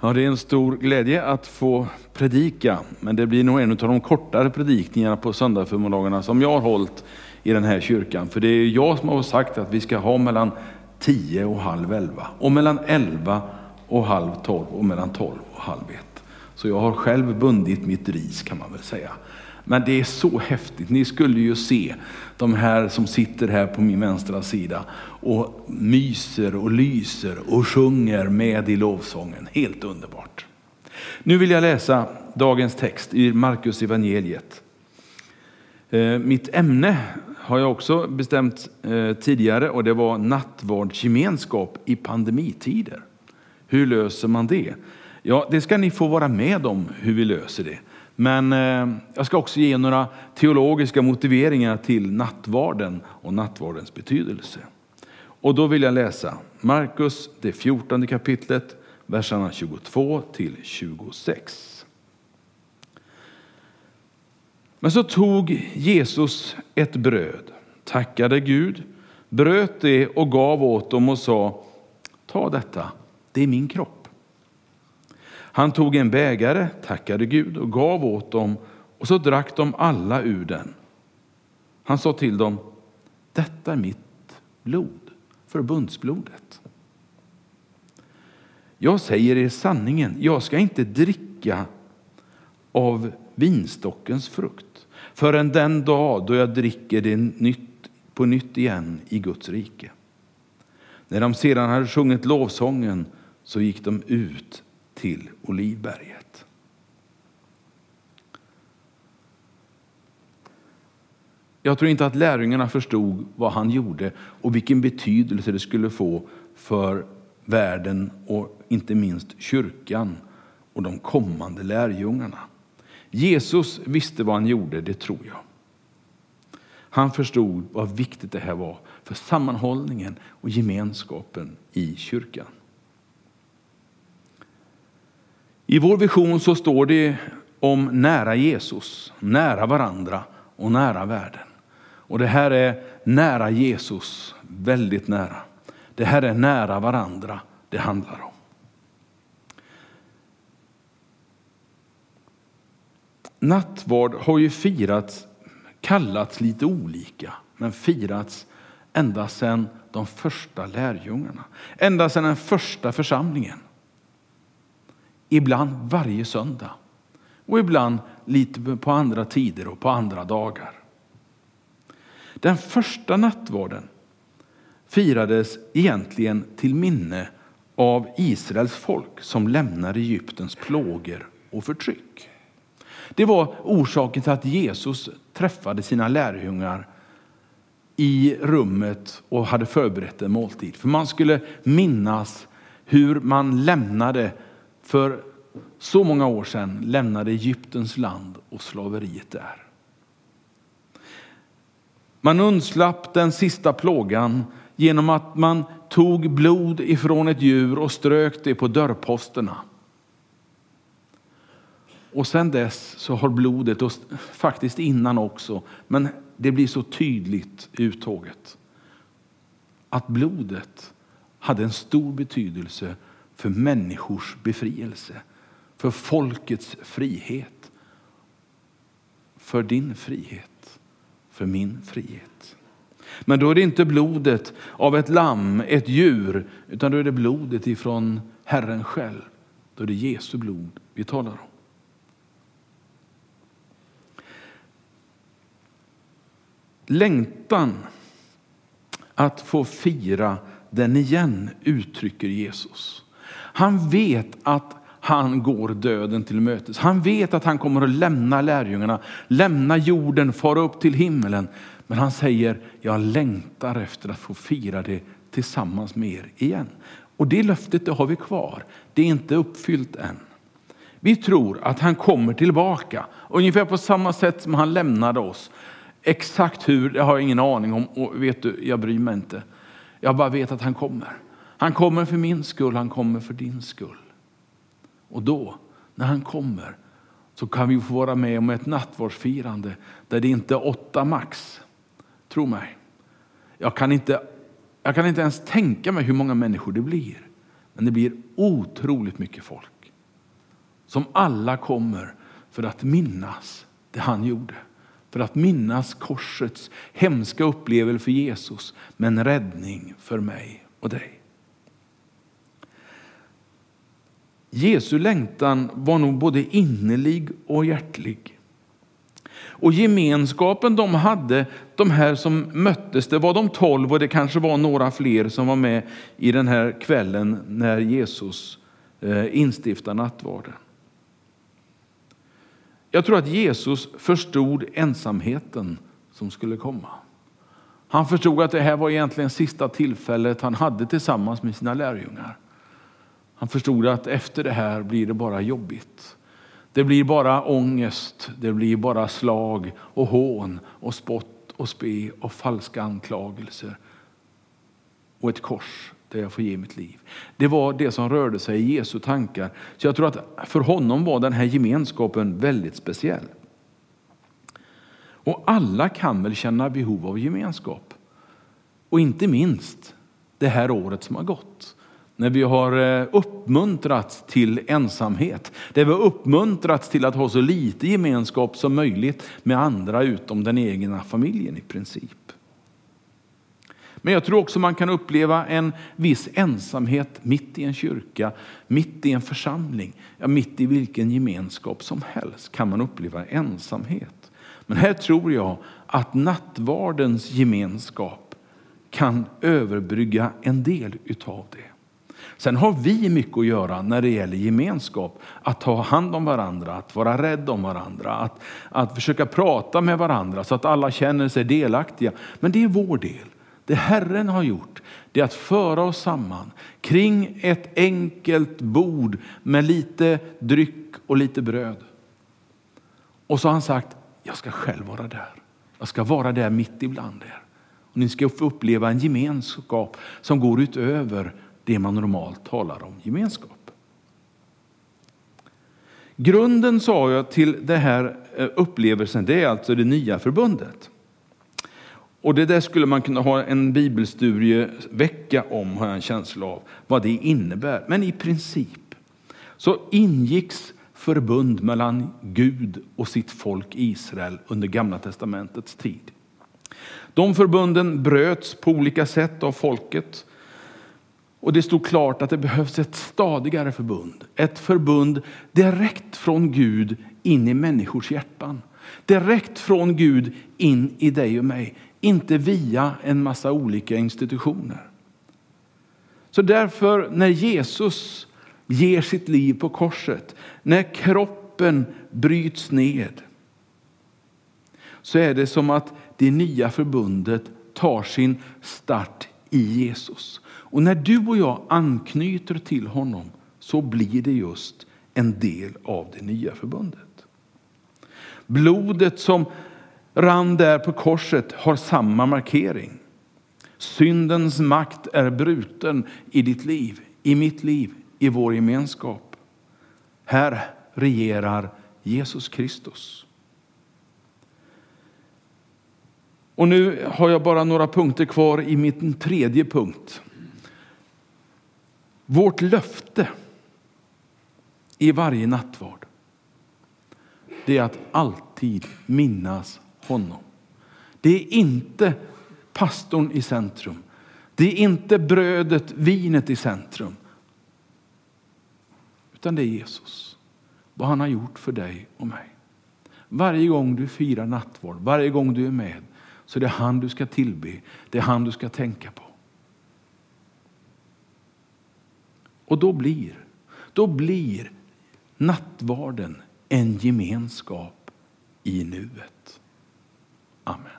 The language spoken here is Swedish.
Ja, det är en stor glädje att få predika, men det blir nog en av de kortare predikningarna på söndagsförmiddagarna som jag har hållit i den här kyrkan. För det är jag som har sagt att vi ska ha mellan 10 och halv 11 och mellan 11 och halv 12 och mellan 12 och halv 1. Så jag har själv bundit mitt ris kan man väl säga. Men det är så häftigt. Ni skulle ju se de här som sitter här på min vänstra sida och myser och lyser och sjunger med i lovsången. Helt underbart. Nu vill jag läsa dagens text i Markus evangeliet. Eh, mitt ämne har jag också bestämt eh, tidigare och det var nattvardsgemenskap i pandemitider. Hur löser man det? Ja, det ska ni få vara med om hur vi löser det. Men eh, jag ska också ge några teologiska motiveringar till nattvarden och nattvardens betydelse. Och då vill jag läsa Markus, det fjortonde kapitlet, verserna 22 till 26. Men så tog Jesus ett bröd, tackade Gud, bröt det och gav åt dem och sa, ta detta, det är min kropp. Han tog en bägare, tackade Gud och gav åt dem och så drack de alla ur den. Han sa till dem, detta är mitt blod, förbundsblodet. Jag säger er sanningen, jag ska inte dricka av vinstockens frukt förrän den dag då jag dricker det nytt, på nytt igen i Guds rike. När de sedan hade sjungit lovsången så gick de ut till Olivberget. Jag tror inte att lärjungarna förstod vad han gjorde och vilken betydelse det skulle få för världen och inte minst kyrkan och de kommande lärjungarna. Jesus visste vad han gjorde, det tror jag. Han förstod vad viktigt det här var för sammanhållningen och gemenskapen i kyrkan. I vår vision så står det om nära Jesus, nära varandra och nära världen. Och det här är nära Jesus, väldigt nära. Det här är nära varandra det handlar om. Nattvard har ju firats, kallats lite olika, men firats ända sedan de första lärjungarna. Ända sedan den första församlingen. Ibland varje söndag och ibland lite på andra tider och på andra dagar. Den första nattvarden firades egentligen till minne av Israels folk som lämnade Egyptens plågor och förtryck. Det var orsaken till att Jesus träffade sina lärjungar i rummet och hade förberett en måltid. För man skulle minnas hur man lämnade för så många år sedan lämnade Egyptens land och slaveriet där. Man undslapp den sista plågan genom att man tog blod ifrån ett djur och strök det på dörrposterna. Och sen dess så har blodet, och faktiskt innan också, men det blir så tydligt i uttåget, att blodet hade en stor betydelse för människors befrielse, för folkets frihet, för din frihet, för min frihet. Men då är det inte blodet av ett lamm, ett djur, utan då är det blodet ifrån Herren själv. Då är det Jesu blod vi talar om. Längtan att få fira den igen uttrycker Jesus. Han vet att han går döden till mötes. Han vet att han kommer att lämna lärjungarna, lämna jorden, fara upp till himmelen. Men han säger, jag längtar efter att få fira det tillsammans med er igen. Och det löftet det har vi kvar. Det är inte uppfyllt än. Vi tror att han kommer tillbaka, ungefär på samma sätt som han lämnade oss. Exakt hur, det har jag ingen aning om och vet du, jag bryr mig inte. Jag bara vet att han kommer. Han kommer för min skull, han kommer för din skull. Och då, när han kommer, så kan vi få vara med om ett nattvardsfirande där det inte är åtta max. Tro mig. Jag kan, inte, jag kan inte ens tänka mig hur många människor det blir. Men det blir otroligt mycket folk. som alla kommer för att minnas det han gjorde. För att minnas korsets hemska upplevelse för Jesus, men räddning för mig och dig. Jesu längtan var nog både innerlig och hjärtlig. Och gemenskapen de hade, de här som möttes, det var de tolv och det kanske var några fler som var med i den här kvällen när Jesus eh, instiftar nattvarden. Jag tror att Jesus förstod ensamheten som skulle komma. Han förstod att det här var egentligen sista tillfället han hade tillsammans med sina lärjungar. Han förstod att efter det här blir det bara jobbigt. Det blir bara ångest, det blir bara slag och hån och spott och spe och falska anklagelser och ett kors där jag får ge mitt liv. Det var det som rörde sig i Jesu tankar. Så jag tror att för honom var den här gemenskapen väldigt speciell. Och alla kan väl känna behov av gemenskap. Och inte minst det här året som har gått. När vi har eh, uppmuntrats till ensamhet. Där vi har uppmuntrats till att ha så lite gemenskap som möjligt med andra utom den egna familjen i princip. Men jag tror också man kan uppleva en viss ensamhet mitt i en kyrka, mitt i en församling, ja, mitt i vilken gemenskap som helst kan man uppleva ensamhet. Men här tror jag att nattvardens gemenskap kan överbrygga en del utav det. Sen har vi mycket att göra när det gäller gemenskap. Att ta hand om varandra, att vara rädd om varandra, att, att försöka prata med varandra så att alla känner sig delaktiga. Men det är vår del. Det Herren har gjort det är att föra oss samman kring ett enkelt bord med lite dryck och lite bröd. Och så har han sagt, jag ska själv vara där. Jag ska vara där mitt ibland er. Och ni ska få uppleva en gemenskap som går utöver det man normalt talar om gemenskap. Grunden sa jag till den här eh, upplevelsen, det är alltså det nya förbundet. Och det där skulle man kunna ha en bibelstudievecka om, har jag en känsla av, vad det innebär. Men i princip så ingicks förbund mellan Gud och sitt folk Israel under Gamla testamentets tid. De förbunden bröts på olika sätt av folket. Och det stod klart att det behövs ett stadigare förbund. Ett förbund direkt från Gud in i människors hjärtan. Direkt från Gud in i dig och mig. Inte via en massa olika institutioner. Så därför när Jesus ger sitt liv på korset, när kroppen bryts ned, så är det som att det nya förbundet tar sin start i Jesus. Och när du och jag anknyter till honom så blir det just en del av det nya förbundet. Blodet som rann där på korset har samma markering. Syndens makt är bruten i ditt liv, i mitt liv, i vår gemenskap. Här regerar Jesus Kristus. Och nu har jag bara några punkter kvar i min tredje punkt. Vårt löfte i varje nattvard det är att alltid minnas honom. Det är inte pastorn i centrum. Det är inte brödet, vinet i centrum. Utan det är Jesus. Vad han har gjort för dig och mig. Varje gång du firar nattvard, varje gång du är med, så det är han du ska tillbe. Det är han du ska tänka på. Och då blir, då blir nattvarden en gemenskap i nuet. Amen.